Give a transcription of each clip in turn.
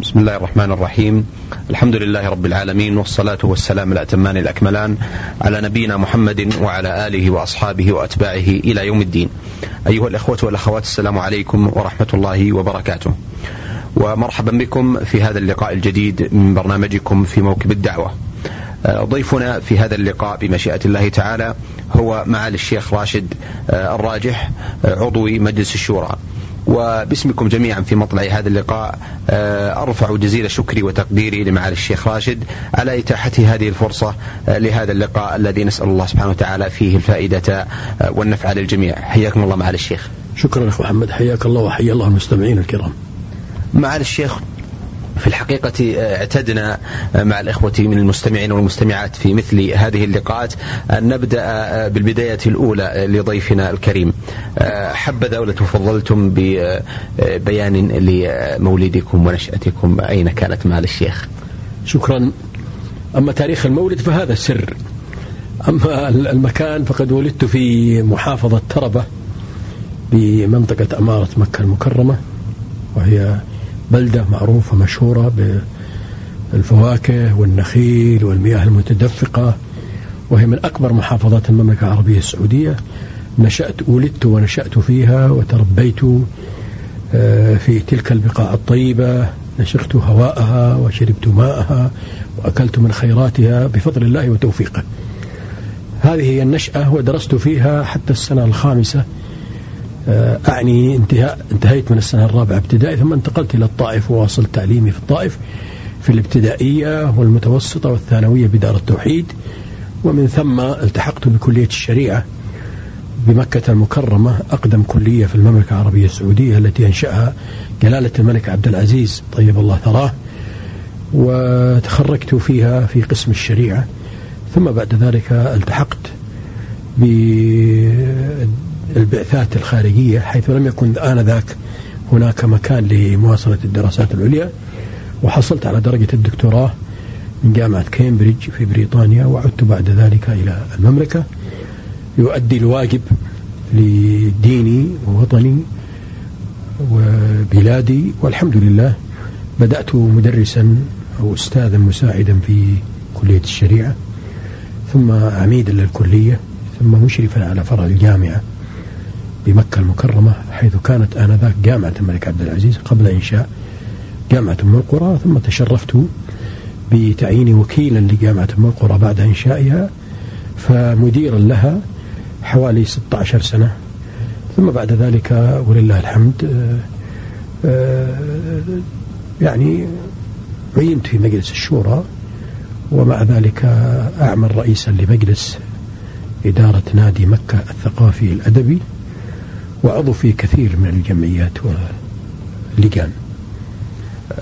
بسم الله الرحمن الرحيم. الحمد لله رب العالمين والصلاة والسلام الأتمان الأكملان على نبينا محمد وعلى آله وأصحابه وأتباعه إلى يوم الدين. أيها الإخوة والأخوات السلام عليكم ورحمة الله وبركاته. ومرحبا بكم في هذا اللقاء الجديد من برنامجكم في موكب الدعوة. ضيفنا في هذا اللقاء بمشيئة الله تعالى هو معالي الشيخ راشد الراجح عضو مجلس الشورى. وباسمكم جميعا في مطلع هذا اللقاء أرفع جزيل شكري وتقديري لمعالي الشيخ راشد على اتاحته هذه الفرصة لهذا اللقاء الذي نسأل الله سبحانه وتعالى فيه الفائدة والنفع للجميع. حياكم الله معالي الشيخ. شكرا اخو محمد حياك الله وحيا الله المستمعين الكرام. معالي الشيخ في الحقيقة اعتدنا مع الإخوة من المستمعين والمستمعات في مثل هذه اللقاءات. أن نبدأ بالبداية الأولى لضيفنا الكريم. حبذا ولو تفضلتم ببيان لمولدكم ونشأتكم أين كانت مال الشيخ. شكرا. أما تاريخ المولد فهذا سر. أما المكان فقد ولدت في محافظة تربة بمنطقة أمارة مكة المكرمة وهي بلدة معروفة مشهورة بالفواكه والنخيل والمياه المتدفقة وهي من أكبر محافظات المملكة العربية السعودية. نشأت ولدت ونشأت فيها وتربيت في تلك البقاع الطيبة. نشقت هواءها وشربت ماءها وأكلت من خيراتها بفضل الله وتوفيقه. هذه هي النشأة ودرست فيها حتى السنة الخامسة أعني انتهاء انتهيت من السنة الرابعة ابتدائي ثم انتقلت إلى الطائف وواصلت تعليمي في الطائف في الابتدائية والمتوسطة والثانوية بدار التوحيد ومن ثم التحقت بكلية الشريعة بمكة المكرمة أقدم كلية في المملكة العربية السعودية التي أنشأها جلالة الملك عبد العزيز طيب الله ثراه وتخرجت فيها في قسم الشريعة. ثم بعد ذلك التحقت البعثات الخارجية حيث لم يكن آنذاك هناك مكان لمواصلة الدراسات العليا وحصلت على درجة الدكتوراه من جامعة كامبريدج في بريطانيا وعدت بعد ذلك إلى المملكة. يؤدي الواجب لديني ووطني وبلادي والحمد لله بدأت مدرسا أو أستاذا مساعدا في كلية الشريعة ثم عميدا للكلية ثم مشرفا على فرع الجامعة. بمكة المكرمة حيث كانت آنذاك جامعة الملك عبد العزيز قبل إنشاء جامعة أم القرى ثم تشرفت بتعييني وكيلا لجامعة أم القرى بعد إنشائها فمديرا لها حوالي 16 سنة. ثم بعد ذلك ولله الحمد يعني عينت في مجلس الشورى ومع ذلك أعمل رئيسا لمجلس إدارة نادي مكة الثقافي الأدبي. وعضو في كثير من الجمعيات واللجان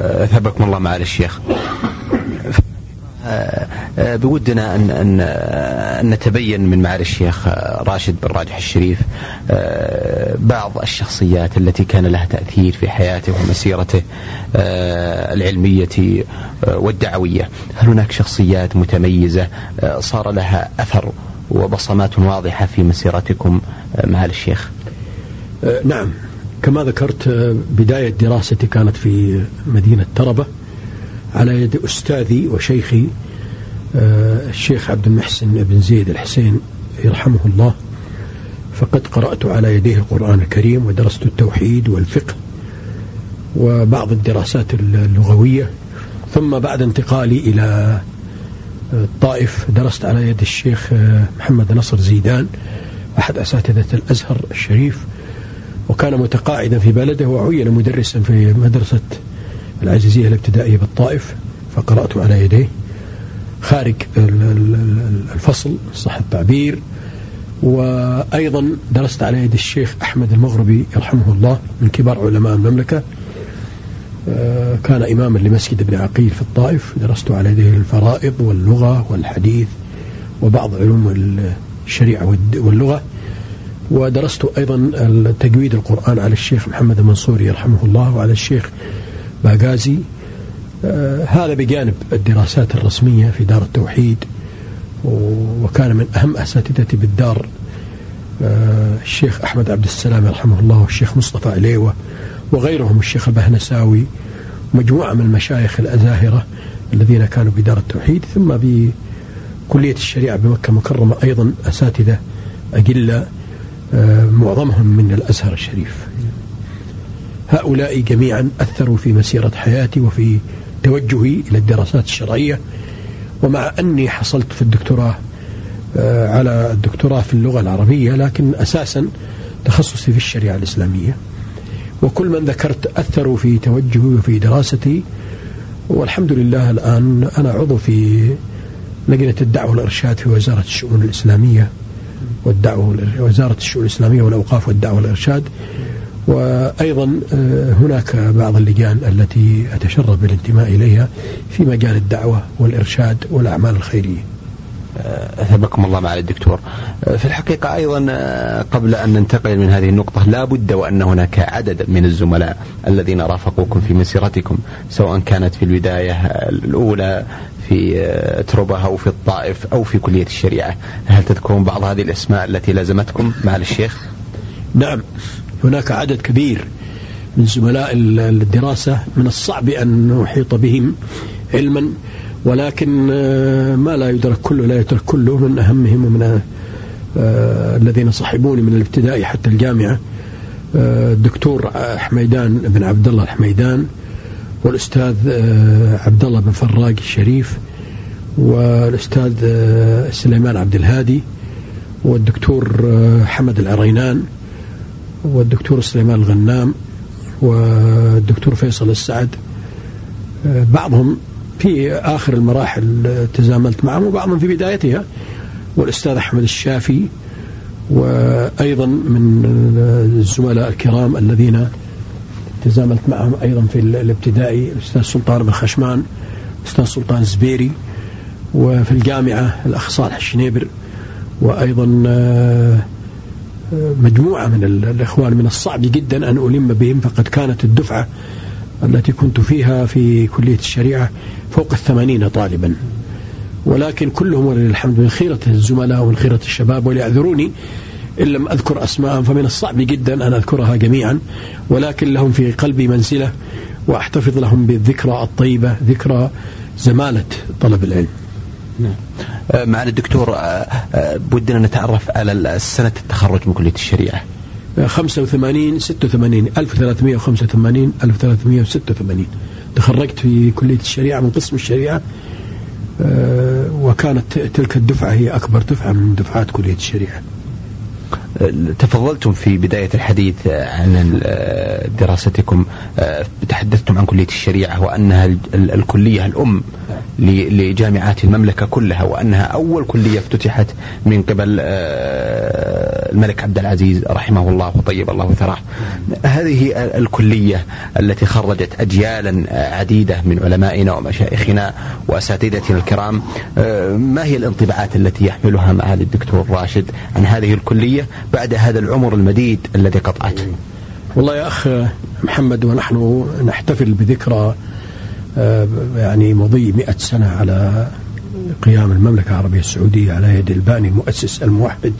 أثابكم الله معالي الشيخ. بودنا أن, أن, أن نتبين من معالي الشيخ راشد بن راجح الشريف بعض الشخصيات التي كان لها تأثير في حياته ومسيرته العلمية والدعوية. هل هناك شخصيات متميزة صار لها أثر وبصمات واضحة في مسيرتكم معالي الشيخ؟ نعم. كما ذكرت بداية دراستي كانت في مدينة تربة على يد أستاذي وشيخي الشيخ عبد المحسن بن زيد الحسين يرحمه الله. فقد قرأت على يديه القرآن الكريم ودرست التوحيد والفقه وبعض الدراسات اللغوية. ثم بعد انتقالي إلى الطائف درست على يد الشيخ محمد نصر زيدان أحد أساتذة الأزهر الشريف. وكان متقاعدا في بلده وعين مدرسا في مدرسة العزيزية الابتدائية بالطائف فقرأت على يديه. خارج الفصل صح التعبير وأيضا درست على يد الشيخ أحمد المغربي يرحمه الله من كبار علماء المملكة. كان إماما لمسجد ابن عقيل في الطائف. درست على يديه الفرائض واللغة والحديث وبعض علوم الشريعة واللغة. ودرست أيضا تجويد القرآن على الشيخ محمد المنصوري يرحمه الله وعلى الشيخ باغازي. آه هذا بجانب الدراسات الرسمية في دار التوحيد وكان من أهم أساتذتي بالدار آه الشيخ أحمد عبد السلام يرحمه الله والشيخ مصطفى عليوة وغيرهم الشيخ البهنساوي مجموعة من المشايخ الأزاهرة الذين كانوا بدار التوحيد ثم بكلية الشريعة بمكة مكرمة أيضا أساتذة آه، معظمهم من الأزهر الشريف. هؤلاء جميعا أثروا في مسيرة حياتي وفي توجهي إلى الدراسات الشرعية. ومع أني حصلت في الدكتوراه آه، على الدكتوراه في اللغة العربية لكن أساسا تخصصي في الشريعة الإسلامية. وكل من ذكرت أثروا في توجهي وفي دراستي. والحمد لله الآن أنا عضو في لجنة الدعوة والإرشاد في وزارة الشؤون الإسلامية. والدعوة وزارة الشؤون الإسلامية والأوقاف والدعوة والإرشاد. وأيضا آه، هناك بعض اللجان التي أتشرف بالانتماء إليها في مجال الدعوة والإرشاد والأعمال الخيرية. أثابكم الله معالي الدكتور. في الحقيقة أيضا قبل أن ننتقل من هذه النقطة لا بد وأن هناك عدد من الزملاء الذين رافقوكم في مسيرتكم سواء كانت في البداية الأولى في تربة أو في الطائف أو في كلية الشريعة. هل تذكرون بعض هذه الأسماء التي لازمتكم مع الشيخ؟ نعم هناك عدد كبير من زملاء الدراسة من الصعب أن نحيط بهم علما. ولكن آه، ما لا يدرك كله لا يترك كله من أهمهم ومن آه، الذين صحبوني من الابتدائي حتى الجامعة. آه، الدكتور حميدان بن عبد الله الحميدان والأستاذ عبد الله بن فراج الشريف والأستاذ سليمان عبد الهادي والدكتور حمد العرينان والدكتور سليمان الغنام والدكتور فيصل السعد. بعضهم في آخر المراحل تزاملت معهم وبعضهم في بدايتها والأستاذ أحمد الشافي وأيضا من الزملاء الكرام الذين تزاملت معهم أيضا في الابتدائي الأستاذ سلطان بن خشمان الأستاذ سلطان الزبيري وفي الجامعة الأخ صالح الشنيبر وأيضا آه، مجموعة من الإخوان من الصعب جدا أن ألم بهم فقد كانت الدفعة التي كنت فيها في كلية الشريعة فوق الثمانين طالبا. ولكن كلهم ولله الحمد من خيرة الزملاء ومن خيرة الشباب وليعذروني إن لم أذكر أسماءهم فمن الصعب جدا أن أذكرها جميعا. ولكن لهم في قلبي منزلة وأحتفظ لهم بالذكرى الطيبة ذكرى زمالة طلب العلم. نعم. أه، معالي الدكتور أه، أه، بدنا نتعرف على سنة التخرج من كلية الشريعة. 85 86 1385 1386 تخرجت في كلية الشريعة من قسم الشريعة آه، وكانت تلك الدفعة هي أكبر دفعة من دفعات كلية الشريعة. تفضلتم في بداية الحديث عن دراستكم تحدثتم عن كلية الشريعة وأنها الكلية الأم لجامعات المملكة كلها وأنها أول كلية افتتحت من قبل آه، الملك عبد العزيز رحمه الله وطيب الله ثراه. هذه الكلية التي خرجت أجيالا عديدة من علمائنا ومشايخنا وأساتذتنا الكرام. آه، ما هي الانطباعات التي يحملها معالي الدكتور راشد عن هذه الكلية؟ بعد هذا العمر المديد الذي قطعته. والله يا أخ محمد ونحن نحتفل بذكرى آه، يعني مضي مئة سنة على قيام المملكة العربية السعودية على يد الباني المؤسس الموحد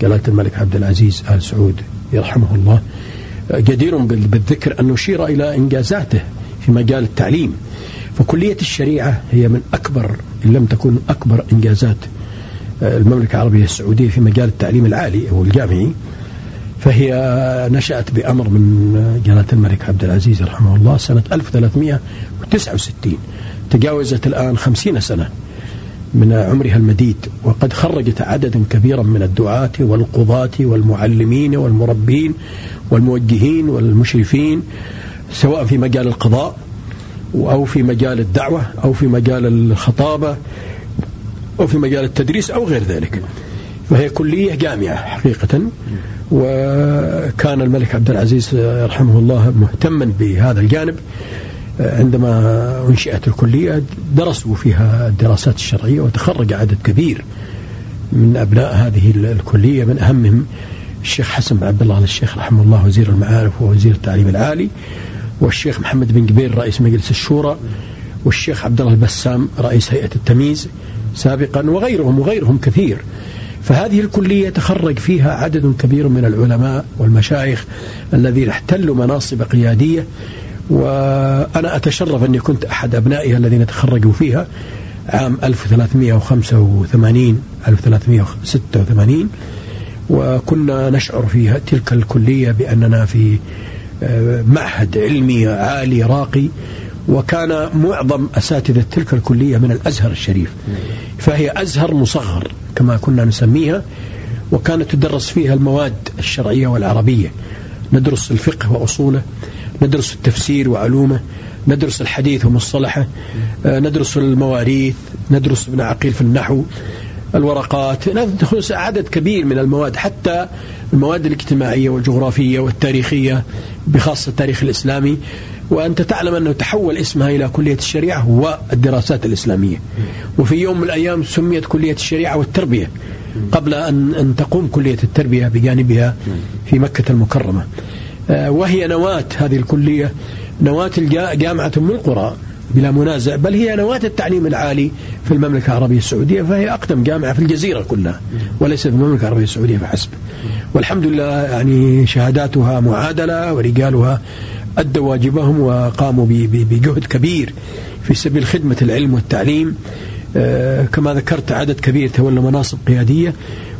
جلالة الملك عبد العزيز آل سعود يرحمه الله. آه، جدير بالذكر أن نشير إلى إنجازاته في مجال التعليم. فكلية الشريعة هي من أكبر إن لم تكن أكبر إنجازات المملكة العربية السعودية في مجال التعليم العالي أو الجامعي. فهي نشأت بأمر من جلالة الملك عبد العزيز رحمه الله سنة 1369 تجاوزت الآن خمسين سنة من عمرها المديد وقد خرجت عددا كبيرا من الدعاة والقضاة والمعلمين والمربين والموجهين والمشرفين سواء في مجال القضاء أو في مجال الدعوة أو في مجال الخطابة. أو في مجال التدريس أو غير ذلك. فهي كلية جامعة حقيقة وكان الملك عبد العزيز رحمه الله مهتما بهذا الجانب. عندما أنشئت الكلية درسوا فيها الدراسات الشرعية وتخرج عدد كبير من أبناء هذه الكلية. من أهمهم الشيخ حسن بن عبد الله الشيخ رحمه الله وزير المعارف ووزير التعليم العالي والشيخ محمد بن قبيل رئيس مجلس الشورى والشيخ عبد الله البسام رئيس هيئة التمييز. سابقا وغيرهم وغيرهم كثير. فهذه الكلية تخرج فيها عدد كبير من العلماء والمشايخ الذين احتلوا مناصب قيادية وأنا أتشرف أني كنت أحد أبنائها الذين تخرجوا فيها عام 1385 1386 وكنا نشعر في تلك الكلية بأننا في آه، معهد علمي عالي راقي. وكان معظم أساتذة تلك الكلية من الأزهر الشريف. فهي أزهر مصغر كما كنا نسميها وكانت تدرس فيها المواد الشرعية والعربية. ندرس الفقه وأصوله ندرس التفسير وعلومه ندرس الحديث ومصطلحه آه، ندرس المواريث ندرس ابن عقيل في النحو الورقات ندرس عدد كبير من المواد حتى المواد الاجتماعية والجغرافية والتاريخية بخاصة التاريخ الإسلامي. وأنت تعلم أنه تحول اسمها إلى كلية الشريعة والدراسات الإسلامية. وفي يوم من الأيام سميت كلية الشريعة والتربية قبل أن, أن تقوم كلية التربية بجانبها في مكة المكرمة. آه، وهي نواة هذه الكلية نواة جامعة أم القرى بلا منازع بل هي نواة التعليم العالي في المملكة العربية السعودية فهي أقدم جامعة في الجزيرة كلها وليس في المملكة العربية السعودية فحسب. والحمد لله يعني شهاداتها معادلة ورجالها أدوا واجبهم وقاموا بجهد كبير في سبيل خدمة العلم والتعليم. آه، كما ذكرت عدد كبير تولوا مناصب قيادية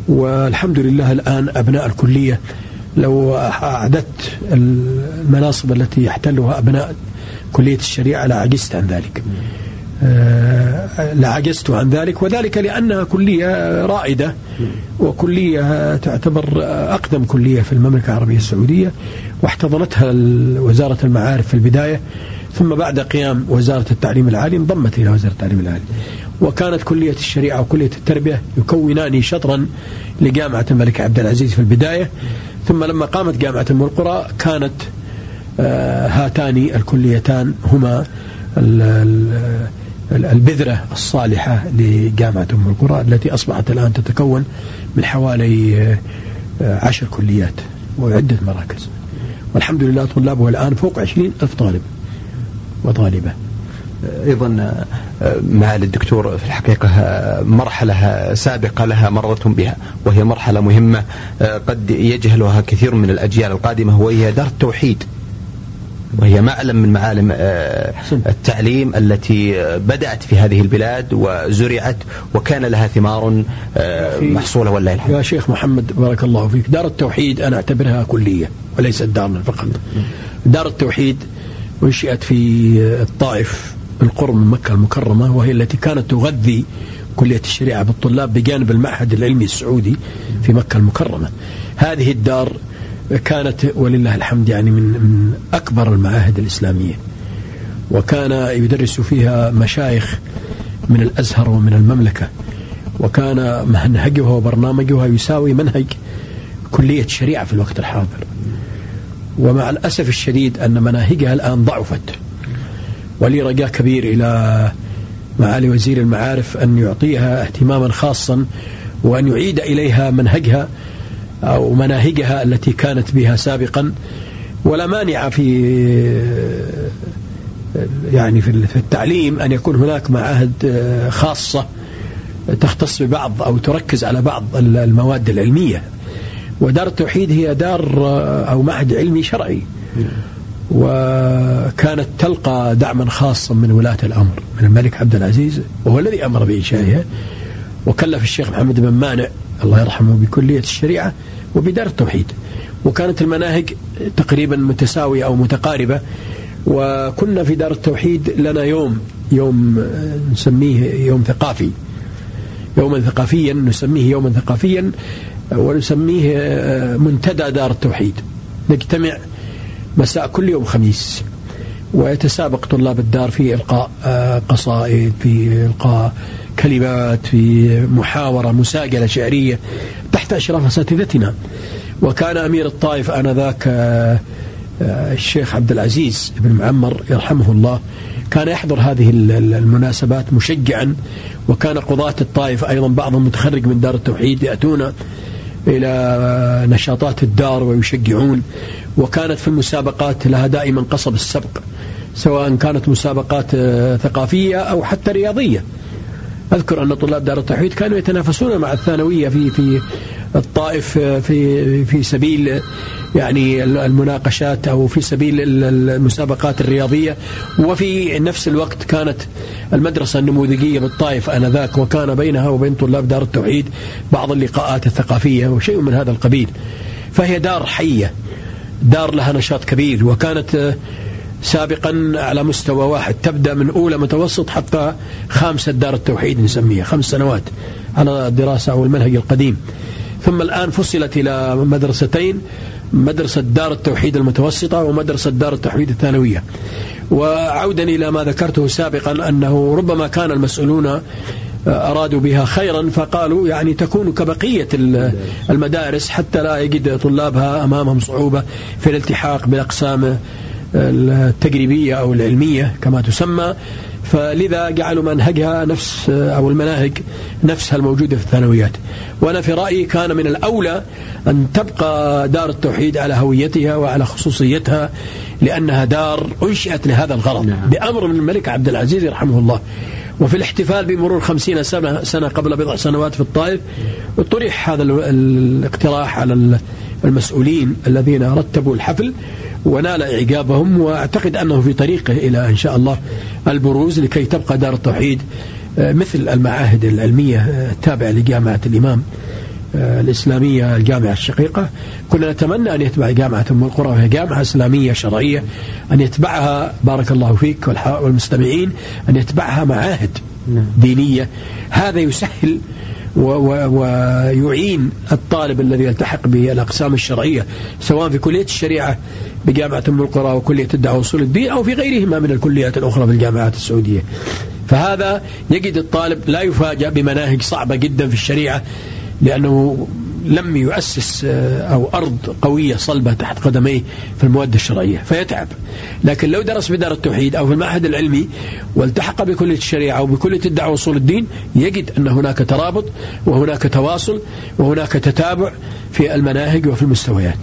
والحمد لله الآن أبناء الكلية. لو أعددت المناصب التي يحتلها أبناء كلية الشريعة لعجزت عن ذلك. لعجزت عن ذلك. وذلك لأنها كلية رائدة وكلية تعتبر أقدم كلية في المملكة العربية السعودية واحتضنتها وزارة المعارف في البداية ثم بعد قيام وزارة التعليم العالي انضمت إلى وزارة التعليم العالي. وكانت كلية الشريعة وكلية التربية يكونان شطرا لجامعة الملك عبد العزيز في البداية. ثم لما قامت جامعة أم القرى كانت آه، هاتان الكليتان هما البذرة الصالحة لجامعة أم القرى التي أصبحت الآن تتكون من حوالي آه، عشر كليات وعدة مراكز. والحمد لله طلابها الآن فوق عشرين ألف طالب وطالبة. أيضا آه، معالي الدكتور في الحقيقة آه، مرحلة سابقة لها مررتم بها وهي مرحلة مهمة قد يجهلها كثير من الأجيال القادمة وهي دار التوحيد. وهي معلم من معالم آه، التعليم التي بدأت في هذه البلاد وزرعت وكان لها ثمار آه، محصولة والله الحمد. يا شيخ محمد بارك الله فيك. دار التوحيد أنا أعتبرها كلية وليست دارنا فقط. دار التوحيد انشئت في الطائف بالقرب من مكة المكرمة وهي التي كانت تغذي كلية الشريعة بالطلاب بجانب المعهد العلمي السعودي في مكة المكرمة. هذه الدار كانت ولله الحمد يعني من من أكبر المعاهد الإسلامية. وكان يدرس فيها مشايخ من الأزهر ومن المملكة. وكان منهجها وبرنامجها يساوي منهج كلية الشريعة في الوقت الحاضر. ومع الأسف الشديد أن مناهجها الآن ضعفت. ولي رجاء كبير إلى معالي وزير المعارف أن يعطيها اهتماما خاصا وأن يعيد إليها منهجها أو مناهجها التي كانت بها سابقا ولا مانع في يعني في التعليم أن يكون هناك معاهد خاصة تختص ببعض أو تركز على بعض المواد العلمية. ودار التوحيد هي دار أو معهد علمي شرعي. وكانت تلقى دعما خاصا من ولاة الأمر من الملك عبد العزيز وهو الذي أمر بإنشائها. وكلف الشيخ محمد بن مانع الله يرحمه بكلية الشريعة وبدار التوحيد. وكانت المناهج تقريبا متساوية أو متقاربة. وكنا في دار التوحيد لنا يوم يوم نسميه يوم ثقافي. يوما ثقافيا نسميه يوما ثقافيا ونسميه منتدى دار التوحيد. نجتمع مساء كل يوم خميس. ويتسابق طلاب الدار في إلقاء قصائد في إلقاء كلمات في محاورة مساجلة شعرية تحت إشراف أساتذتنا وكان أمير الطائف آنذاك آه، آه، الشيخ عبد العزيز بن معمر يرحمه الله كان يحضر هذه المناسبات مشجعا. وكان قضاة الطائف أيضا بعضهم متخرج من دار التوحيد يأتون إلى نشاطات الدار ويشجعون. وكانت في المسابقات لها دائما قصب السبق سواء كانت مسابقات آه، ثقافية أو حتى رياضية. أذكر أن طلاب دار التوحيد كانوا يتنافسون مع الثانوية في في الطائف في في سبيل يعني المناقشات أو في سبيل المسابقات الرياضية. وفي نفس الوقت كانت المدرسة النموذجية بالطائف آنذاك وكان بينها وبين طلاب دار التوحيد بعض اللقاءات الثقافية وشيء من هذا القبيل. فهي دار حية دار لها نشاط كبير وكانت سابقا على مستوى واحد. تبدأ من أولى متوسط حتى خامسة دار التوحيد نسميها. خمس سنوات على الدراسه أو المنهج القديم. ثم الآن فصلت إلى مدرستين مدرسة دار التوحيد المتوسطة ومدرسة دار التوحيد الثانوية. وعودا إلى ما ذكرته سابقا أنه ربما كان المسؤولون أرادوا بها خيرا فقالوا يعني تكون كبقية المدارس حتى لا يجد طلابها أمامهم صعوبة في الالتحاق بالأقسام التجريبية أو العلمية كما تسمى. فلذا جعلوا منهجها نفس أو المناهج نفسها الموجودة في الثانويات. وأنا في رأيي كان من الأولى أن تبقى دار التوحيد على هويتها وعلى خصوصيتها لأنها دار أنشئت لهذا الغرض نعم. بأمر من الملك عبد العزيز رحمه الله. وفي الاحتفال بمرور خمسين سنة, سنة قبل بضع سنوات في الطائف طرح هذا الاقتراح على المسؤولين الذين رتبوا الحفل. ونال إعجابهم وأعتقد أنه في طريقه إلى إن شاء الله البروز لكي تبقى دار التوحيد آه، مثل المعاهد العلمية آه، التابعة لجامعة الإمام آه، الإسلامية الجامعة الشقيقة كنا نتمنى أن يتبع جامعة أم القرى وهي جامعة إسلامية شرعية أن يتبعها بارك الله فيك والمستمعين أن يتبعها معاهد نعم. دينية هذا يسهل ويعين الطالب الذي يلتحق بالأقسام الشرعية سواء في كلية الشريعة بجامعة أم القرى وكلية الدعوة وصول الدين أو في غيرهما من الكليات الأخرى في الجامعات السعودية. فهذا يجد الطالب لا يفاجأ بمناهج صعبة جدا في الشريعة لأنه لم يؤسس آه، أو أرض قوية صلبة تحت قدميه في المواد الشرعية فيتعب. لكن لو درس بدار التوحيد أو في المعهد العلمي والتحق بكلية الشريعة أو بكلية الدعوة وصول الدين يجد أن هناك ترابط وهناك تواصل وهناك تتابع في المناهج وفي المستويات.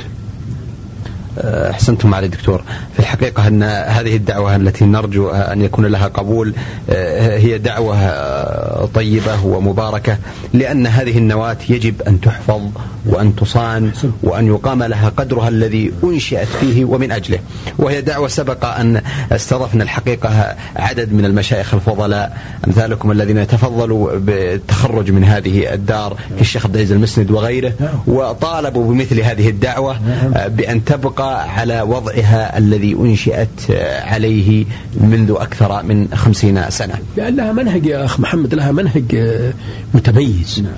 أحسنتم معالي الدكتور في الحقيقة أن هذه الدعوة التي نرجو أن يكون لها قبول آه، هي دعوة آه، طيبة ومباركة لأن هذه النواة يجب أن تحفظ وأن تصان وأن يقام لها قدرها الذي أنشئت فيه ومن أجله. وهي دعوة سبق أن استضفنا الحقيقة عدد من المشايخ الفضلاء أمثالكم الذين تفضلوا بالتخرج من هذه الدار كالشيخ عبد العزيز المسند وغيره وطالبوا بمثل هذه الدعوة آه، بأن تبقى على وضعها الذي أنشئت عليه منذ أكثر من خمسين سنة. لأن لها منهج يا أخ محمد لها منهج متميز. نعم.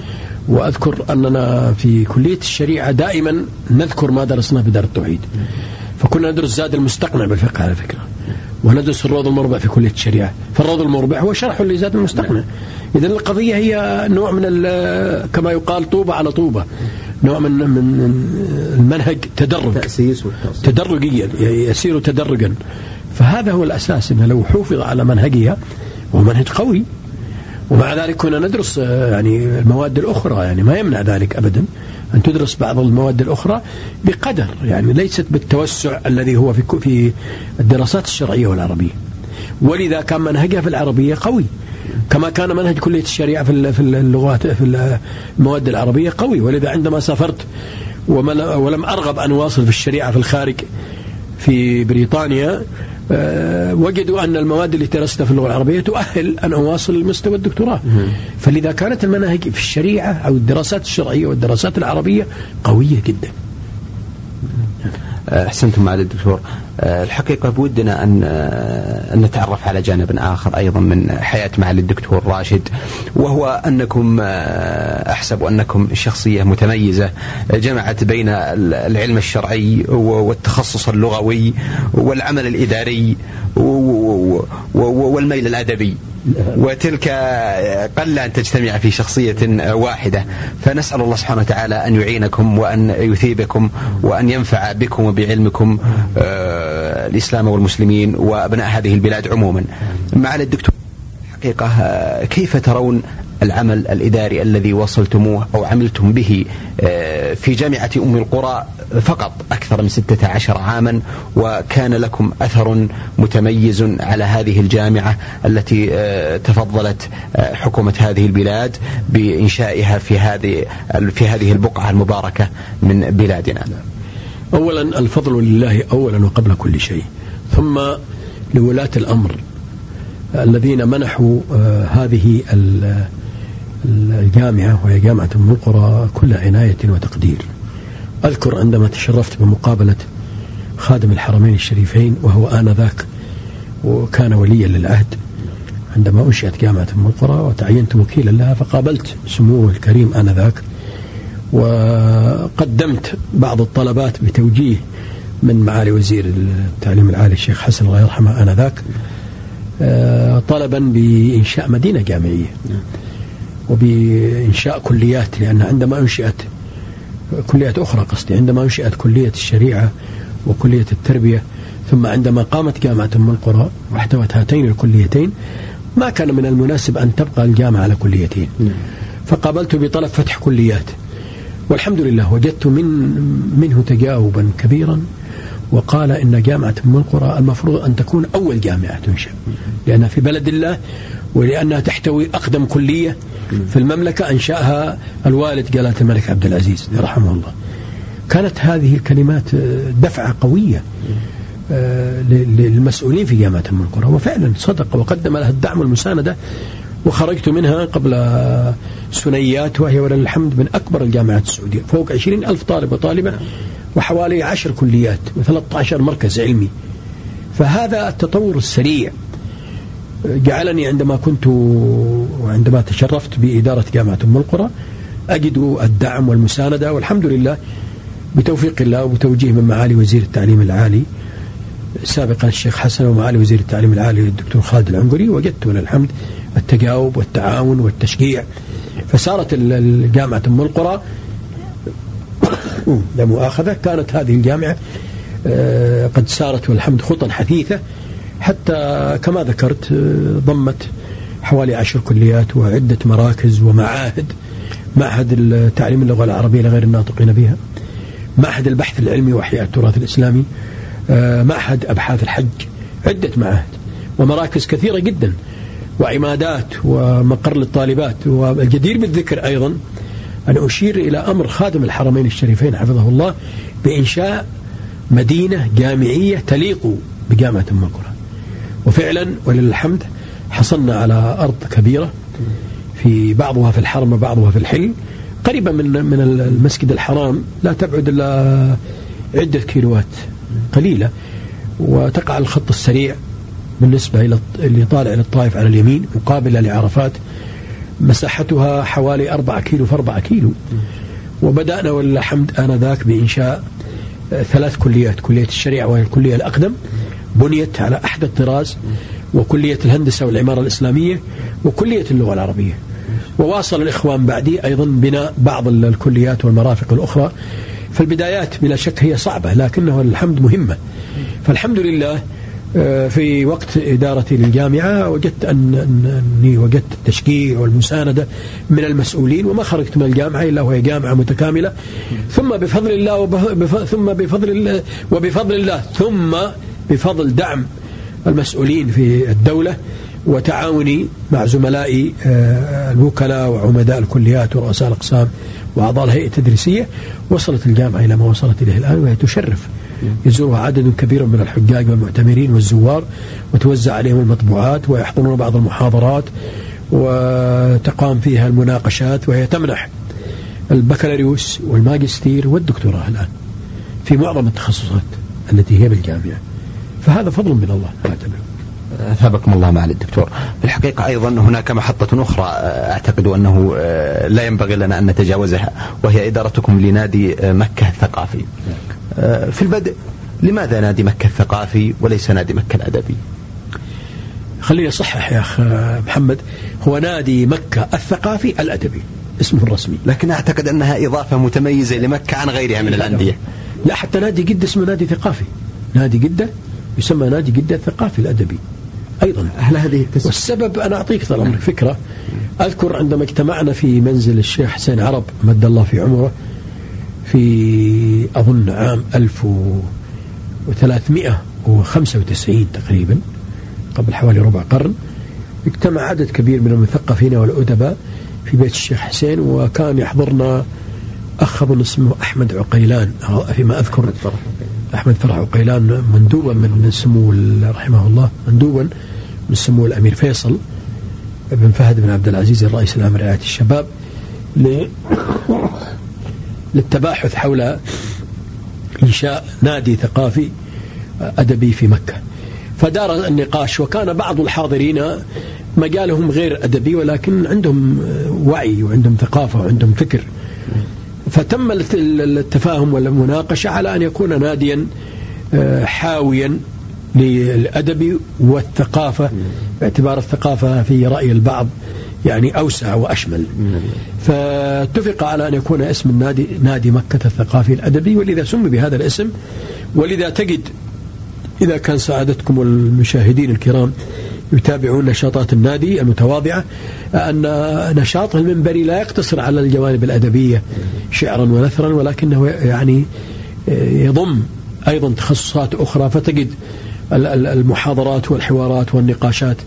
وأذكر أننا في كلية الشريعة دائما نذكر ما درسناه في دار التوحيد. فكنا ندرس زاد المستقنع بالفقه على فكرة وندرس الروض المربع في كلية الشريعة. فالروض المربع هو شرح لزاد المستقنع. إذا القضية هي نوع من كما يقال طوبة على طوبة. نوع من من المنهج تدرج. تأسيس تدرجيا يسير تدرجا. فهذا هو الأساس أنه لو حافظ على منهجها وهو منهج قوي. ومع ذلك كنا ندرس يعني المواد الأخرى يعني ما يمنع ذلك أبدا أن تدرس بعض المواد الأخرى بقدر يعني ليست بالتوسع الذي هو في في الدراسات الشرعية والعربية. ولذا كان منهجها في العربية قوي. كما كان منهج كلية الشريعة في في اللغات في المواد العربية قوي. ولذا عندما سافرت ولم أرغب أن أواصل في الشريعة في الخارج في بريطانيا آه، وجدوا أن المواد اللي درستها في اللغة العربية تؤهل أن أواصل مستوى الدكتوراه. فلذا كانت المناهج في الشريعة أو الدراسات الشرعية والدراسات العربية قوية جدا. أحسنتم معالي الدكتور. آه، الحقيقة بودنا أن آه، أن نتعرف على جانب آخر أيضا من حياة معالي الدكتور راشد وهو أنكم آه، أحسب أنكم شخصية متميزة جمعت بين العلم الشرعي والتخصص اللغوي والعمل الإداري والميل الأدبي. وتلك قل أن تجتمع في شخصية واحدة. فنسأل الله سبحانه وتعالى أن يعينكم وأن يثيبكم وأن ينفع بكم وبعلمكم آه، الإسلام والمسلمين وأبناء هذه البلاد عموما. معالي الدكتور حقيقة كيف ترون العمل الإداري الذي وصلتموه أو عملتم به آه، في جامعة أم القرى فقط أكثر من 16 عاما وكان لكم أثر متميز على هذه الجامعة التي آه، تفضلت آه، حكومة هذه البلاد بإنشائها في هذه في هذه البقعة المباركة من بلادنا. أولا الفضل لله أولا وقبل كل شيء ثم لولاة الأمر. الذين منحوا هذه الجامعة وهي جامعة أم القرى كل عناية وتقدير. أذكر عندما تشرفت بمقابلة خادم الحرمين الشريفين وهو آنذاك وكان وليا للعهد. عندما أنشئت جامعة أم القرى وتعينت وكيلا لها فقابلت سموه الكريم آنذاك. وقدمت بعض الطلبات بتوجيه من معالي وزير التعليم العالي الشيخ حسن الله يرحمه آنذاك. آه، طلبا بإنشاء مدينة جامعية وبإنشاء كليات لأن عندما أنشئت كليات أخرى قصدي عندما أنشئت كلية الشريعة وكلية التربية ثم عندما قامت جامعة أم القرى واحتوت هاتين الكليتين ما كان من المناسب أن تبقى الجامعة على كليتين. فقابلت بطلب فتح كليات والحمد لله وجدت من منه تجاوبا كبيرا وقال إن جامعة أم القرى المفروض أن تكون أول جامعة تنشأ لأنها في بلد الله ولأنها تحتوي أقدم كلية في المملكة أنشأها الوالد جلالة الملك عبد العزيز رحمه الله. كانت هذه الكلمات دفعة قوية آه، للمسؤولين في جامعة أم القرى. وفعلا صدق وقدم لها الدعم والمساندة. وخرجت منها قبل سنيات وهي ولله الحمد من أكبر الجامعات السعودية. فوق عشرين ألف طالب وطالبة وحوالي عشر كليات و13 مركز علمي. فهذا التطور السريع جعلني عندما كنت وعندما تشرفت بإدارة جامعة أم القرى أجد الدعم والمساندة والحمد لله بتوفيق الله وبتوجيه من معالي وزير التعليم العالي سابقا الشيخ حسن ومعالي وزير التعليم العالي الدكتور خالد العنقري وجدت ولله الحمد التجاوب والتعاون والتشجيع. فصارت الجامعة أم القرى لا مؤاخذة. كانت هذه الجامعة آه، قد سارت والحمد خطا حثيثة. حتى كما ذكرت آه، ضمت حوالي عشر كليات وعدة مراكز ومعاهد. معهد تعليم اللغة العربية لغير الناطقين بها. معهد البحث العلمي وإحياء التراث الإسلامي. آه، معهد أبحاث الحج. عدة معاهد ومراكز كثيرة جدا. وعمادات ومقر للطالبات. والجدير بالذكر أيضا أن أشير إلى أمر خادم الحرمين الشريفين حفظه الله بإنشاء مدينة جامعية تليق بجامعة أم القرى. وفعلا ولله الحمد حصلنا على أرض كبيرة في بعضها في الحرم وبعضها في الحل. قريبة من من المسجد الحرام لا تبعد إلا عدة كيلوات قليلة وتقع الخط السريع بالنسبة إلى اللي طالع إلى الطائف على اليمين مقابلة لعرفات. مساحتها حوالي أربعة كيلو في أربعة كيلو. وبدأنا ولله الحمد آنذاك بإنشاء ثلاث كليات كلية الشريعة وهي الكلية الأقدم. بنيت على أحد الطراز وكلية الهندسة والعمارة الإسلامية وكلية اللغة العربية. وواصل الإخوان بعدي أيضا بناء بعض الكليات والمرافق الأخرى. فالبدايات بلا شك هي صعبة لكنها الحمد مهمة. فالحمد لله آه، في وقت إدارتي للجامعة وجدت أن أني وجدت التشجيع والمساندة من المسؤولين وما خرجت من الجامعة إلا وهي جامعة متكاملة. ثم بفضل الله ثم بفضل الله وبفضل الله. ثم بفضل دعم المسؤولين في الدولة وتعاوني مع زملائي آه، الوكلاء وعمداء الكليات ورؤساء الأقسام وأعضاء الهيئة التدريسية. وصلت الجامعة إلى ما وصلت إليه الآن وهي تشرف يزورها عدد كبير من الحجاج والمعتمرين والزوار وتوزع عليهم المطبوعات ويحضرون بعض المحاضرات وتقام فيها المناقشات وهي تمنح البكالوريوس والماجستير والدكتوراه الآن في معظم التخصصات التي هي بالجامعة فهذا فضل من الله أعتبر أثابكم الله معالي الدكتور. في الحقيقة أيضا هناك محطة أخرى أعتقد أنه آه، لا ينبغي لنا أن نتجاوزها وهي إدارتكم لنادي آه، مكة الثقافي. آه، في البدء. لماذا نادي مكة الثقافي وليس نادي مكة الأدبي؟ خليني أصحح يا أخ محمد. هو نادي مكة الثقافي الأدبي اسمه الرسمي. لكن أعتقد أنها إضافة متميزة لمكة عن غيرها من الأندية. لا حتى نادي جدة اسمه نادي ثقافي. نادي جدة يسمى نادي جدة الثقافي الأدبي أيضا. هل هذه التسمية والسبب أنا أعطيك طال عمرك فكرة أذكر عندما اجتمعنا في منزل الشيخ حسين عرب مد الله في عمره في أظن عام 1395 تقريبا قبل حوالي ربع قرن اجتمع عدد كبير من المثقفين والأدباء في بيت الشيخ حسين وكان يحضرنا أخ أظن اسمه أحمد عقيلان فيما أذكر أحمد فرح عقيلان مندوبا من سمو رحمه الله مندوبا من سمو الأمير فيصل بن فهد بن عبد العزيز الرئيس العام لرعاية الشباب للتباحث حول إنشاء نادي ثقافي أدبي في مكة. فدار النقاش وكان بعض الحاضرين مجالهم غير أدبي ولكن عندهم وعي وعندهم ثقافة وعندهم فكر. فتم التفاهم والمناقشة على أن يكون ناديا آه، حاويا للأدب والثقافة باعتبار الثقافة في رأي البعض. يعني أوسع وأشمل. فاتفق على أن يكون اسم النادي نادي مكة الثقافي الأدبي ولذا سمي بهذا الاسم. ولذا تجد إذا كان سعادتكم المشاهدين الكرام يتابعون نشاطات النادي المتواضعة أن نشاطه المنبري لا يقتصر على الجوانب الأدبية شعرا ونثرا ولكنه يعني يضم أيضا تخصصات أخرى. فتجد المحاضرات والحوارات والنقاشات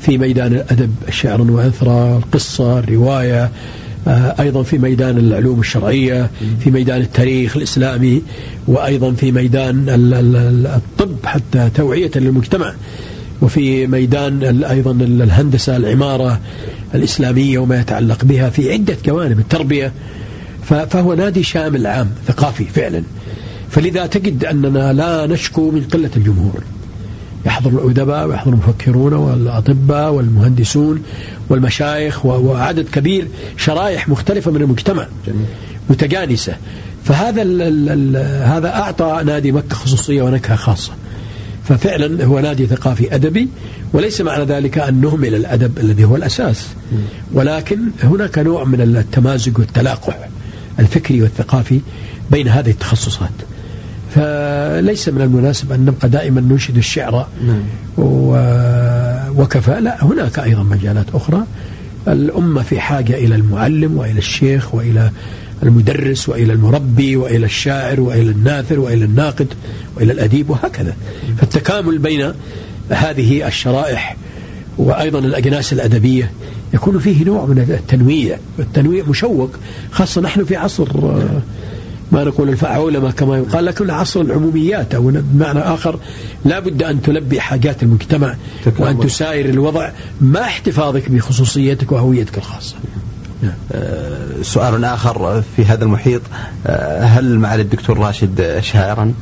في ميدان الأدب شعرا ونثرا القصة الرواية أيضا في ميدان العلوم الشرعية في ميدان التاريخ الإسلامي وأيضا في ميدان الطب حتى توعية للمجتمع وفي ميدان أيضا الهندسة العمارة الإسلامية وما يتعلق بها في عدة جوانب التربية. فهو نادي شامل عام ثقافي فعلا. فلذا تجد أننا لا نشكو من قلة الجمهور. يحضر الأدباء ويحضر المفكرون والأطباء والمهندسون والمشايخ وعدد كبير شرائح مختلفة من المجتمع متجانسة. فهذا ال ال هذا أعطى نادي مكة خصوصية ونكهة خاصة. ففعلا هو نادي ثقافي أدبي وليس معنى ذلك أن نهمل الأدب الذي هو الأساس. ولكن هناك نوع من التمازج والتلاقح الفكري والثقافي بين هذه التخصصات. فليس من المناسب أن نبقى دائما ننشد الشعر نعم. وكفى. لا هناك أيضا مجالات أخرى. الأمة في حاجة إلى المعلم وإلى الشيخ وإلى المدرس وإلى المربي وإلى الشاعر وإلى الناثر وإلى الناقد وإلى الأديب وهكذا. فالتكامل بين هذه الشرائح وأيضا الأجناس الأدبية يكون فيه نوع من التنويع. والتنويع مشوق خاصة نحن في عصر ما نقول الفعولمة كما يقال لكن عصر العموميات أو بمعنى آخر لا بد أن تلبي حاجات المجتمع وأن تساير الوضع مع احتفاظك بخصوصيتك وهويتك الخاصة. آه، سؤال آخر في هذا المحيط آه، هل معالي الدكتور راشد شاعرا؟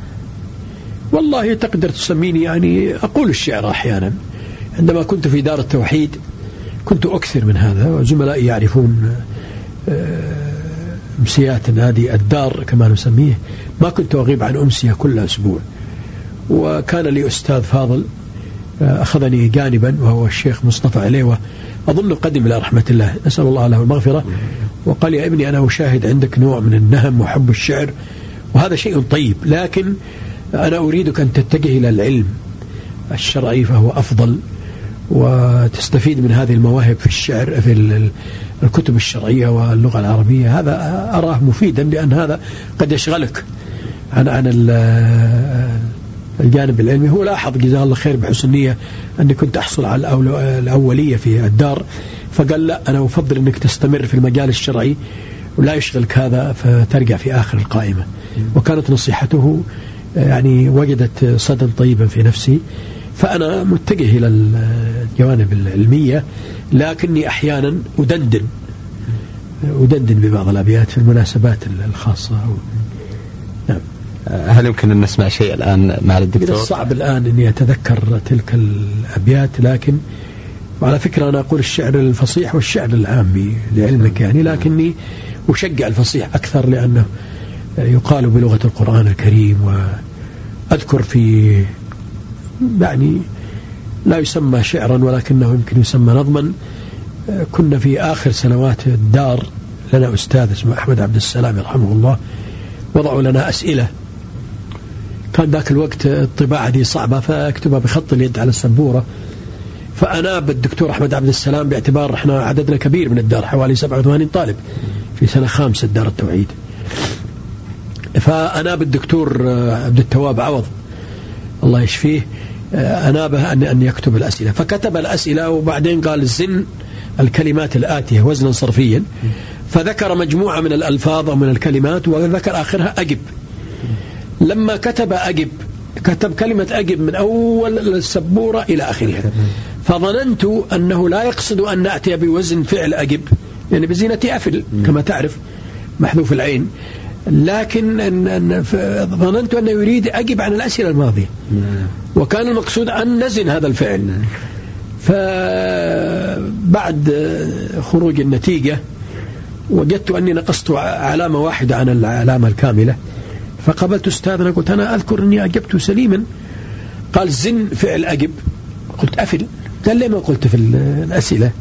والله تقدر تسميني يعني أقول الشعر أحيانا. عندما كنت في دار التوحيد كنت أكثر من هذا وزملائي يعرفون آه، أمسيات نادي الدار كما نسميه ما كنت أغيب عن أمسية كل أسبوع. وكان لي أستاذ فاضل أخذني جانبا وهو الشيخ مصطفى عليوة. أظن قدم إلى رحمة الله. نسأل الله له المغفرة. وقال يا ابني أنا أشاهد عندك نوع من النهم وحب الشعر وهذا شيء طيب لكن أنا أريدك أن تتجه إلى العلم. الشرعي فهو أفضل. وتستفيد من هذه المواهب في الشعر في الكتب الشرعية واللغة العربية. هذا أراه مفيدا لأن هذا قد يشغلك. عن عن الجانب العلمي هو لاحظ جزاه الله خير بحسن نية أني كنت أحصل على الأولية في الدار فقال لا أنا أفضل أنك تستمر في المجال الشرعي ولا يشغلك هذا فترجع في آخر القائمة. وكانت نصيحته يعني وجدت صدى طيبا في نفسي. فأنا متجه إلى الجوانب العلمية لكني أحيانا أدندن أدندن ببعض الأبيات في المناسبات الخاصة نعم هل يمكن أن نسمع شيء الآن مع الدكتور؟ صعب الآن أني أتذكر تلك الأبيات لكن وعلى فكرة أنا أقول الشعر الفصيح والشعر العامي لعلمك يعني لكني أشجع الفصيح أكثر لأنه يقال بلغة القرآن الكريم وأذكر في يعني لا يسمى شعرا ولكنه يمكن يسمى نظما. كنا في آخر سنوات الدار لنا أستاذ اسمه أحمد عبد السلام يرحمه الله وضعوا لنا أسئلة. كان ذاك الوقت الطباعة دي صعبة فأكتبها بخط اليد على السبورة. فأناب الدكتور أحمد عبد السلام باعتبار إحنا عددنا كبير من الدار حوالي 87 طالب في سنة خامسة دار التوحيد. فأناب الدكتور عبد التواب عوض الله يشفيه. أنابه أن أن يكتب الأسئلة. فكتب الأسئلة وبعدين قال زن الكلمات الآتية وزنا صرفيا. فذكر مجموعة من الألفاظ أو من الكلمات وذكر آخرها أجب. لما كتب أجب كتب كلمة أجب من أول السبورة إلى آخرها. فظننت أنه لا يقصد أن نأتي بوزن فعل أجب. يعني بزينة أفل كما تعرف محذوف العين. لكن ظننت أنه يريد أجب عن الأسئلة الماضية. وكان المقصود أن نزن هذا الفعل. فبعد خروج النتيجة وجدت أني نقصت علامة واحدة عن العلامة الكاملة. فقابلت أستاذنا قلت أنا أذكر أني أجبت سليما. قال زن فعل أجب. قلت أفل. قال لي ما قلت في الأسئلة؟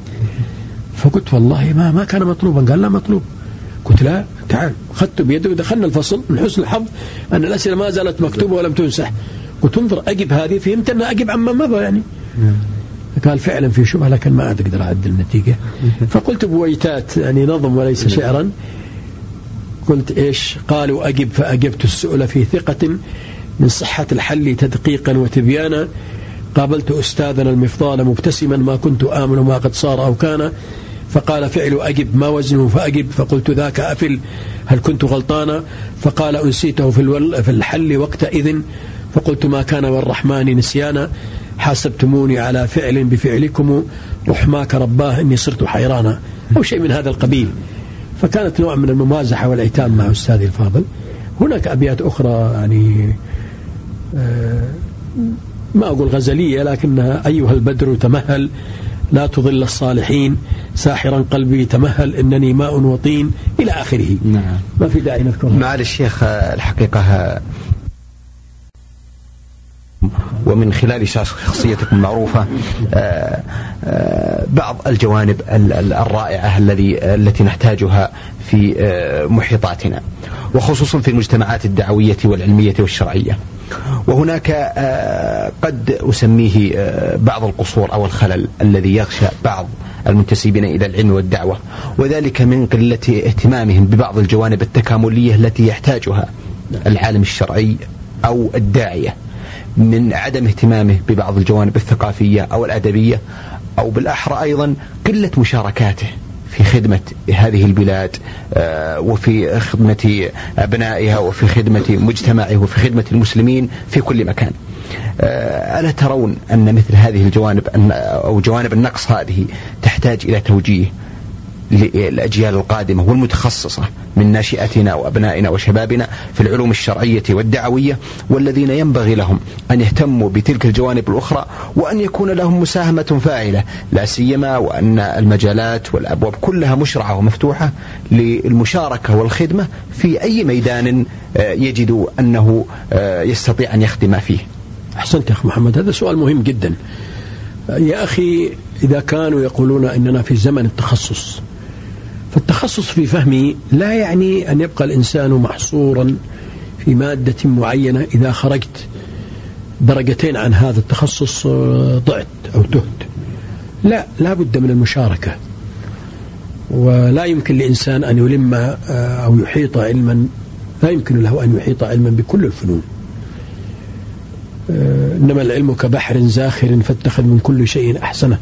فقلت والله ما ما كان مطلوبا. قال لا مطلوب. قلت لا تعال. أخذته بيده ودخلنا الفصل من حسن الحظ أن الأسئلة ما زالت مكتوبة ولم تنسح. قلت انظر أجب هذه فهمت أن أجب عما مضى يعني. قال فعلا في شبهة لكن ما أقدر أعدل النتيجة. فقلت بويتات يعني نظم وليس شعرا. قلت إيش؟ قالوا أجب فأجبت السؤال في ثقة من صحة الحل تدقيقا وتبيانا. قابلت أستاذنا المفضال مبتسما ما كنت آمن ما قد صار أو كان. فقال فعل أجب ما وزنه فأجب. فقلت ذاك أفل هل كنت غلطانا فقال أنسيته في, في الحل وقتئذ فقلت ما كان والرحمن نسيانا. حاسبتموني على فعل بفعلكم رحماك رباه إني صرت حيرانا. أو شيء من هذا القبيل. فكانت نوع من الممازحة والعتاب مع أستاذي الفاضل. هناك أبيات أخرى يعني آه، ما أقول غزلية لكنها أيها البدر تمهل. لا تضل الصالحين. ساحرا قلبي تمهل إنني ماء وطين إلى آخره. نعم. ما في داعي نذكرها معالي الشيخ الحقيقة ومن خلال شخصيتكم المعروفة آه، آه، بعض الجوانب الرائعة الذي التي نحتاجها في آه، محيطاتنا وخصوصا في المجتمعات الدعوية والعلمية والشرعية. وهناك قد أسميه بعض القصور أو الخلل الذي يغشى بعض المنتسبين إلى العلم والدعوة وذلك من قلة اهتمامهم ببعض الجوانب التكاملية التي يحتاجها العالم الشرعي أو الداعية من عدم اهتمامه ببعض الجوانب الثقافية أو الأدبية أو بالأحرى أيضا قلة مشاركاته. في خدمة هذه البلاد آه، وفي خدمة أبنائها وفي خدمة مجتمعه وفي خدمة المسلمين في كل مكان. آه، ألا ترون أن مثل هذه الجوانب أو جوانب النقص هذه تحتاج إلى توجيه؟ للأجيال القادمة والمتخصصة من ناشئتنا وأبنائنا وشبابنا في العلوم الشرعية والدعوية والذين ينبغي لهم أن يهتموا بتلك الجوانب الأخرى وأن يكون لهم مساهمة فاعلة لا سيما وأن المجالات والأبواب كلها مشرعة ومفتوحة للمشاركة والخدمة في أي ميدان آه، يجد أنه آه، يستطيع أن يخدم فيه. أحسنت يا أخي محمد هذا سؤال مهم جدا. يا أخي إذا كانوا يقولون أننا في زمن التخصص فالتخصص في فهمي لا يعني أن يبقى الإنسان محصورا في مادة معينة إذا خرجت درجتين عن هذا التخصص آه، ضعت أو تهت. لا لا بد من المشاركة. ولا يمكن لإنسان أن يلم آه، أو يحيط علما لا يمكن له أن يحيط علما بكل الفنون. آه، إنما العلم كبحر زاخر فاتخذ من كل شيء أحسنه.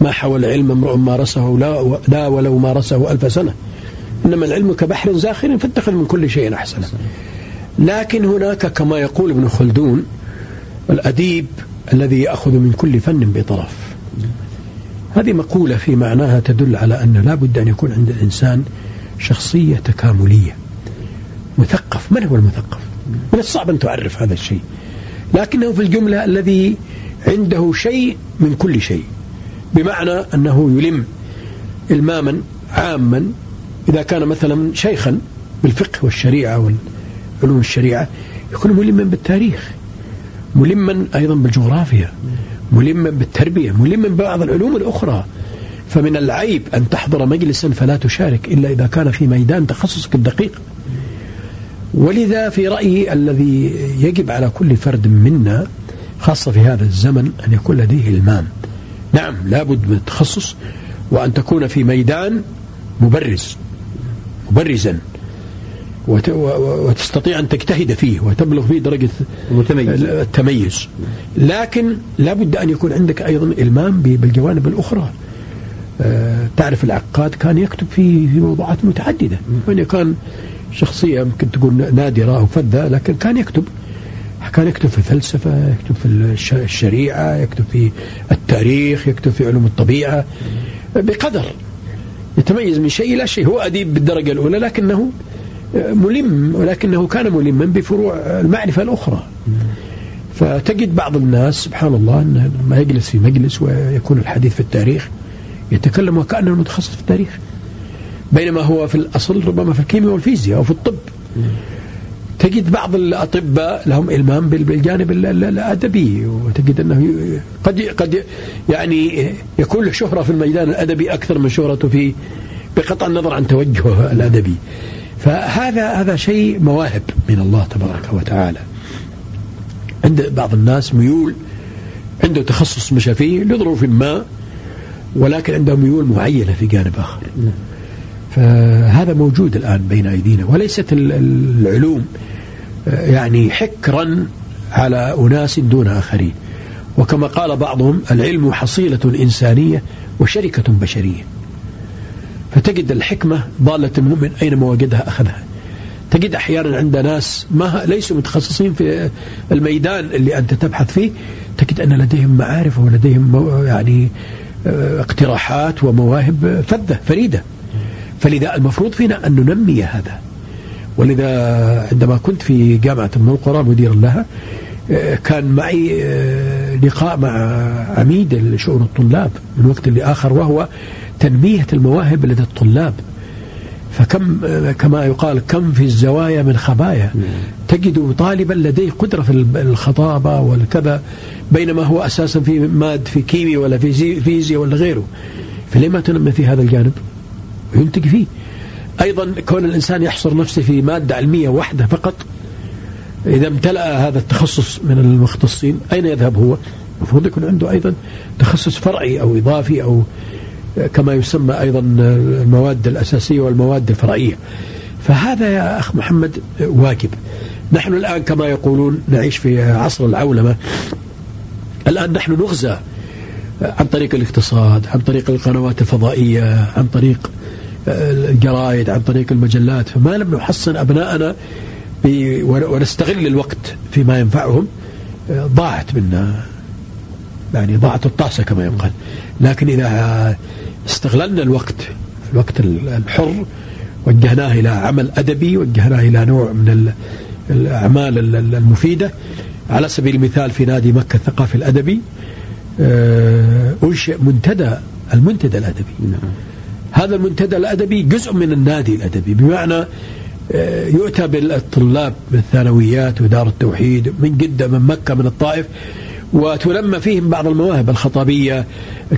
ما حول العلم امرؤ مارسه لا, لا ولو مارسه ألف سنة. إنما العلم كبحر زاخر فاتخذ من كل شيء أحسنه لكن هناك كما يقول ابن خلدون الأديب الذي يأخذ من كل فن بطرف. هذه مقولة في معناها تدل على أن لا بد أن يكون عند الإنسان شخصية تكاملية. مثقف. من هو المثقف؟ من الصعب أن تعرف هذا الشيء. لكنه في الجملة الذي عنده شيء من كل شيء. بمعنى أنه يلم إلماما عاما إذا كان مثلا شيخا بالفقه والشريعة والعلوم الشريعة يكون ملما بالتاريخ ملما أيضا بالجغرافيا ملما بالتربية ملما ببعض العلوم الأخرى. فمن العيب أن تحضر مجلسا فلا تشارك إلا إذا كان في ميدان تخصصك الدقيق. ولذا في رأيي الذي يجب على كل فرد منا خاصة في هذا الزمن أن يكون لديه إلمام. نعم لابد من التخصص وأن تكون في ميدان مبرز مبرزا. وتستطيع أن تجتهد فيه وتبلغ فيه درجة المتميز. التميز. لكن لابد أن يكون عندك أيضا إلمام بالجوانب الأخرى. آه، تعرف العقاد كان يكتب في في موضوعات متعددة. وإن كان شخصية يمكن تكون نادرة أو فذة لكن كان يكتب. كان يكتب في الفلسفة يكتب في الشريعة يكتب في التاريخ يكتب في علوم الطبيعة بقدر يتميز من شيء إلى شيء. هو أديب بالدرجة الأولى لكنه ملم ولكنه كان ملما بفروع المعرفة الأخرى. فتجد بعض الناس سبحان الله أنه لما يجلس في مجلس ويكون الحديث في التاريخ يتكلم وكأنه متخصص في التاريخ. بينما هو في الأصل ربما في الكيمياء والفيزياء أو في الطب. تجد بعض الأطباء لهم إلمام بالجانب الأدبي وتجد أنه قد قد يعني يكون له شهرة في الميدان الأدبي أكثر من شهرته في بقطع النظر عن توجهه الأدبي. فهذا هذا شيء مواهب من الله تبارك وتعالى. عند بعض الناس ميول عنده تخصص مشى فيه لظروف ما ولكن عنده ميول معينة في جانب آخر. فهذا موجود الآن بين أيدينا وليست العلوم يعني حكرا على أناس دون آخرين. وكما قال بعضهم العلم حصيلة إنسانية وشركة بشرية. فتجد الحكمة ضالة المؤمن أينما وجدها أخذها. تجد أحيانا عند ناس ما ليسوا متخصصين في الميدان اللي أنت تبحث فيه تجد أن لديهم معارف ولديهم يعني آه، اقتراحات ومواهب فذة فريدة. فلذا المفروض فينا أن ننمي هذا. ولذا عندما كنت في جامعة أم القرى مديرا لها آه، كان معي آه، لقاء مع عميد شؤون الطلاب من وقت لآخر وهو تنمية المواهب لدى الطلاب. فكم آه، كما يقال كم في الزوايا من خبايا. تجد طالبا لديه قدرة في الخطابة والكذا بينما هو أساسا في ماد في كيمياء ولا في فيزياء ولا غيره. فليه ما تنمي في هذا الجانب وينتج فيه. أيضا كون الإنسان يحصر نفسه في مادة علمية واحدة فقط إذا امتلأ هذا التخصص من المختصين أين يذهب هو؟ المفروض يكون عنده أيضا تخصص فرعي أو إضافي أو كما يسمى أيضا المواد الأساسية والمواد الفرعية. فهذا يا أخ محمد واجب. نحن الآن كما يقولون نعيش في عصر العولمة. الآن نحن نغزى عن طريق الاقتصاد عن طريق القنوات الفضائية عن طريق الجرائد عن طريق المجلات. فما لم نحصن أبناءنا ونستغل الوقت فيما ينفعهم. ضاعت منا. يعني ضاعت الطاسة كما يقال. لكن إذا استغللنا الوقت الوقت الحر وجهناه إلى عمل أدبي وجهناه إلى نوع من الأعمال المفيدة. على سبيل المثال في نادي مكة الثقافي الأدبي آه، أنشئ منتدى المنتدى الأدبي. نعم. هذا المنتدى الأدبي جزء من النادي الأدبي بمعنى آه، يؤتى بالطلاب بالثانويات ودار التوحيد من جدة من مكة من الطائف وتنمى فيهم بعض المواهب الخطابية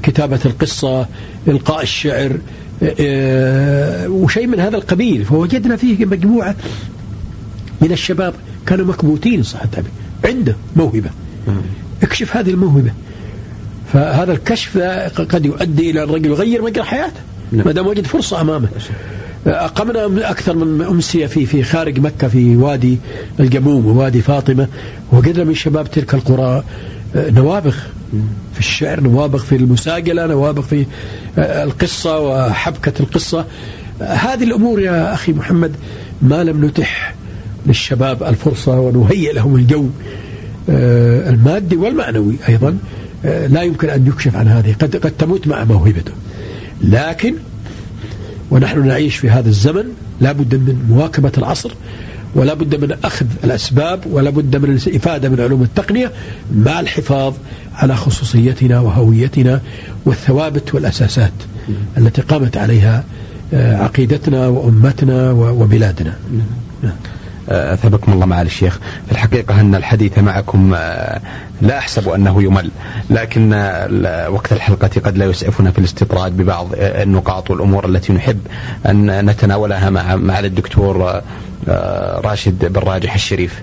كتابة القصة إلقاء الشعر آه، وشيء من هذا القبيل. فوجدنا فيه مجموعة من الشباب كانوا مكبوتين صح التعبير عنده موهبة. اكشف هذه الموهبة. فهذا الكشف قد يؤدي إلى الرجل يغير مجرى حياته. ما دام وجد فرصة أمامه. أقمنا أكثر من أمسية في في خارج مكة في وادي الجموم ووادي فاطمة وجدنا من شباب تلك القرى آه، نوابغ في الشعر نوابغ في المساجلة نوابغ في آه، القصة وحبكة القصة. هذه الأمور يا أخي محمد ما لم نتح للشباب الفرصة ونهيئ لهم الجو آه، المادي والمعنوي أيضا لا يمكن أن يكشف عن هذه. قد قد تموت مع موهبته. لكن ونحن نعيش في هذا الزمن لا بد من مواكبة العصر ولا بد من أخذ الأسباب ولا بد من الإفادة من علوم التقنية مع الحفاظ على خصوصيتنا وهويتنا والثوابت والأساسات التي قامت عليها آه، عقيدتنا وأمتنا وبلادنا نعم. أثابكم الله معالي الشيخ. في الحقيقة أن الحديث معكم آه، لا أحسب أنه يمل لكن وقت الحلقة قد لا يسعفنا في الاستطراد ببعض النقاط والأمور التي نحب أن نتناولها مع مع الدكتور آه، راشد بن راجح الشريف.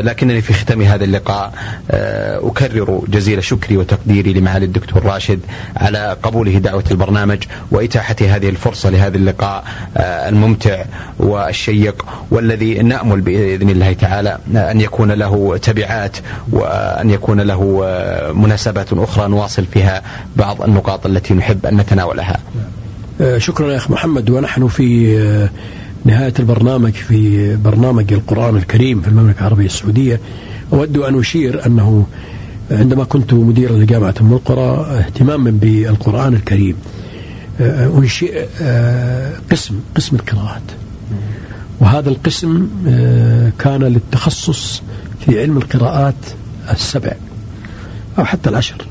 لكنني في ختام هذا اللقاء أكرر جزيل شكري وتقديري لمعالي الدكتور راشد على قبوله دعوة البرنامج وإتاحة هذه الفرصة لهذا اللقاء الممتع والشيق والذي نأمل بإذن الله تعالى أن يكون له تبعات وأن يكون له مناسبات أخرى نواصل فيها بعض النقاط التي نحب أن نتناولها. آه، شكرا يا أخ محمد ونحن في آه، نهاية البرنامج في برنامج القرآن الكريم في المملكة العربية السعودية. أود أن أشير أنه عندما كنت مديرا لجامعة أم القرى اهتماما بالقرآن الكريم. آه، أنشئ قسم قسم القراءات. وهذا القسم كان للتخصص في علم القراءات السبع أو حتى العشر.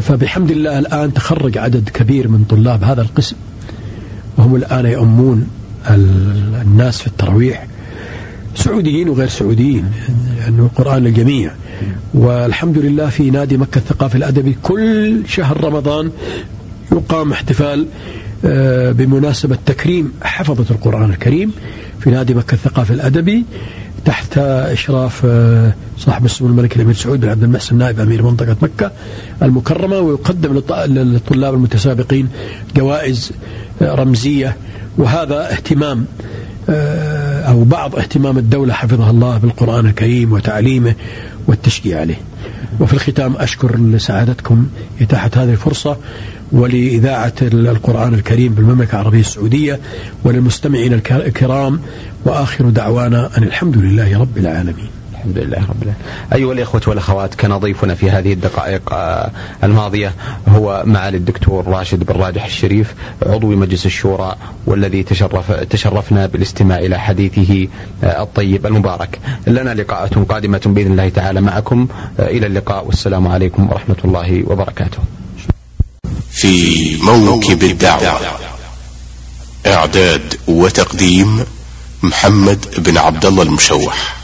فبحمد الله الآن تخرج عدد كبير من طلاب هذا القسم. وهم الآن يؤمون الناس في التراويح سعوديين وغير سعوديين لأنه القرآن للجميع. والحمد لله في نادي مكة الثقافي الأدبي كل شهر رمضان يقام احتفال آه، بمناسبة تكريم حفظة القرآن الكريم في نادي مكة الثقافي الأدبي تحت إشراف آه، صاحب السمو الملك الأمير سعود بن عبد المحسن نائب أمير منطقة مكة المكرمة ويقدم للطلاب المتسابقين جوائز آه، رمزية وهذا اهتمام آه، أو بعض اهتمام الدولة حفظها الله بالقرآن الكريم وتعليمه والتشجيع عليه. وفي الختام أشكر لسعادتكم إتاحة هذه الفرصة ولإذاعة القرآن الكريم بالمملكة العربية السعودية وللمستمعين الكرام وآخر دعوانا أن الحمد لله رب العالمين. الحمد لله رب العالمين. أيها الإخوة والأخوات كان ضيفنا في هذه الدقائق آه، الماضية هو معالي الدكتور راشد بن راجح الشريف عضو مجلس الشورى والذي تشرف تشرفنا بالاستماع إلى حديثه آه، الطيب المبارك. لنا لقاءات قادمة بإذن الله تعالى معكم آه، إلى اللقاء. والسلام عليكم ورحمة الله وبركاته. في موكب الدعوة إعداد وتقديم محمد بن عبد الله المشوح.